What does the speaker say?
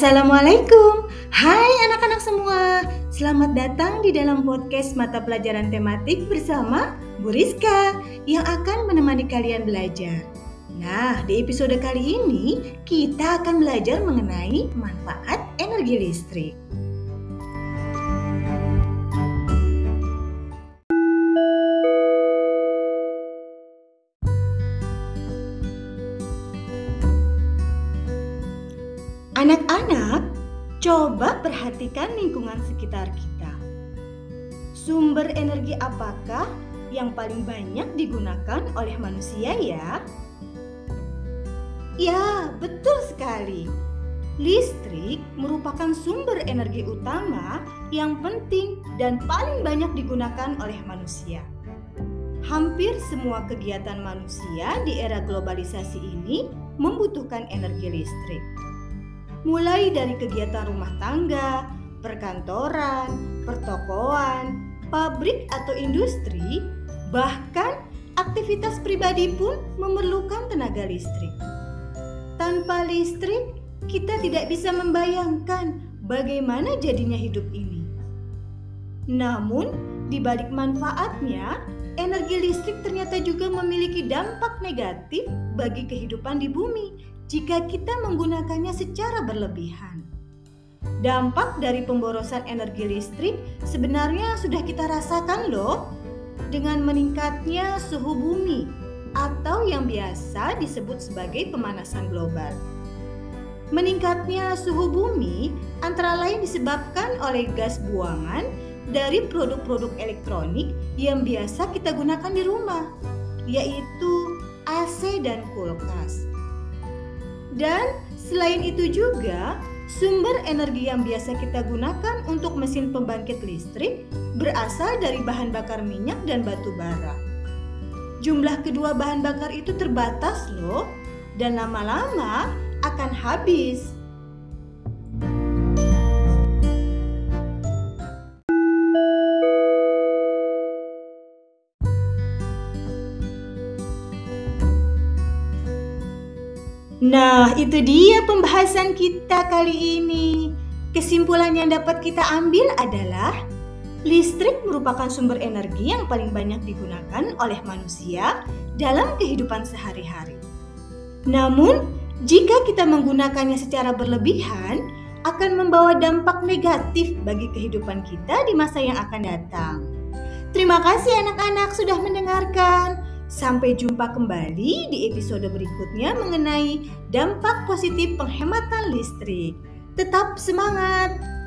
Assalamualaikum, hai anak-anak semua. Selamat datang di dalam podcast mata pelajaran tematik bersama Bu Rizka yang akan menemani kalian belajar. Nah, di episode kali ini kita akan belajar mengenai manfaat energi listrik. Anak-anak, coba perhatikan lingkungan sekitar kita. Sumber energi apakah yang paling banyak digunakan oleh manusia ya? Ya, betul sekali. Listrik merupakan sumber energi utama yang penting dan paling banyak digunakan oleh manusia. Hampir semua kegiatan manusia di era globalisasi ini membutuhkan energi listrik mulai dari kegiatan rumah tangga, perkantoran, pertokoan, pabrik atau industri, bahkan aktivitas pribadi pun memerlukan tenaga listrik. Tanpa listrik, kita tidak bisa membayangkan bagaimana jadinya hidup ini. Namun, di balik manfaatnya, energi listrik ternyata juga memiliki dampak negatif bagi kehidupan di bumi jika kita menggunakannya secara berlebihan. Dampak dari pemborosan energi listrik sebenarnya sudah kita rasakan loh dengan meningkatnya suhu bumi atau yang biasa disebut sebagai pemanasan global. Meningkatnya suhu bumi antara lain disebabkan oleh gas buangan dari produk-produk elektronik yang biasa kita gunakan di rumah, yaitu AC dan kulkas. Dan selain itu juga, sumber energi yang biasa kita gunakan untuk mesin pembangkit listrik berasal dari bahan bakar minyak dan batu bara. Jumlah kedua bahan bakar itu terbatas loh, dan lama-lama akan habis. Nah, itu dia pembahasan kita kali ini. Kesimpulan yang dapat kita ambil adalah listrik merupakan sumber energi yang paling banyak digunakan oleh manusia dalam kehidupan sehari-hari. Namun, jika kita menggunakannya secara berlebihan, akan membawa dampak negatif bagi kehidupan kita di masa yang akan datang. Terima kasih anak-anak sudah mendengarkan. Sampai jumpa kembali di episode berikutnya mengenai dampak positif penghematan listrik. Tetap semangat!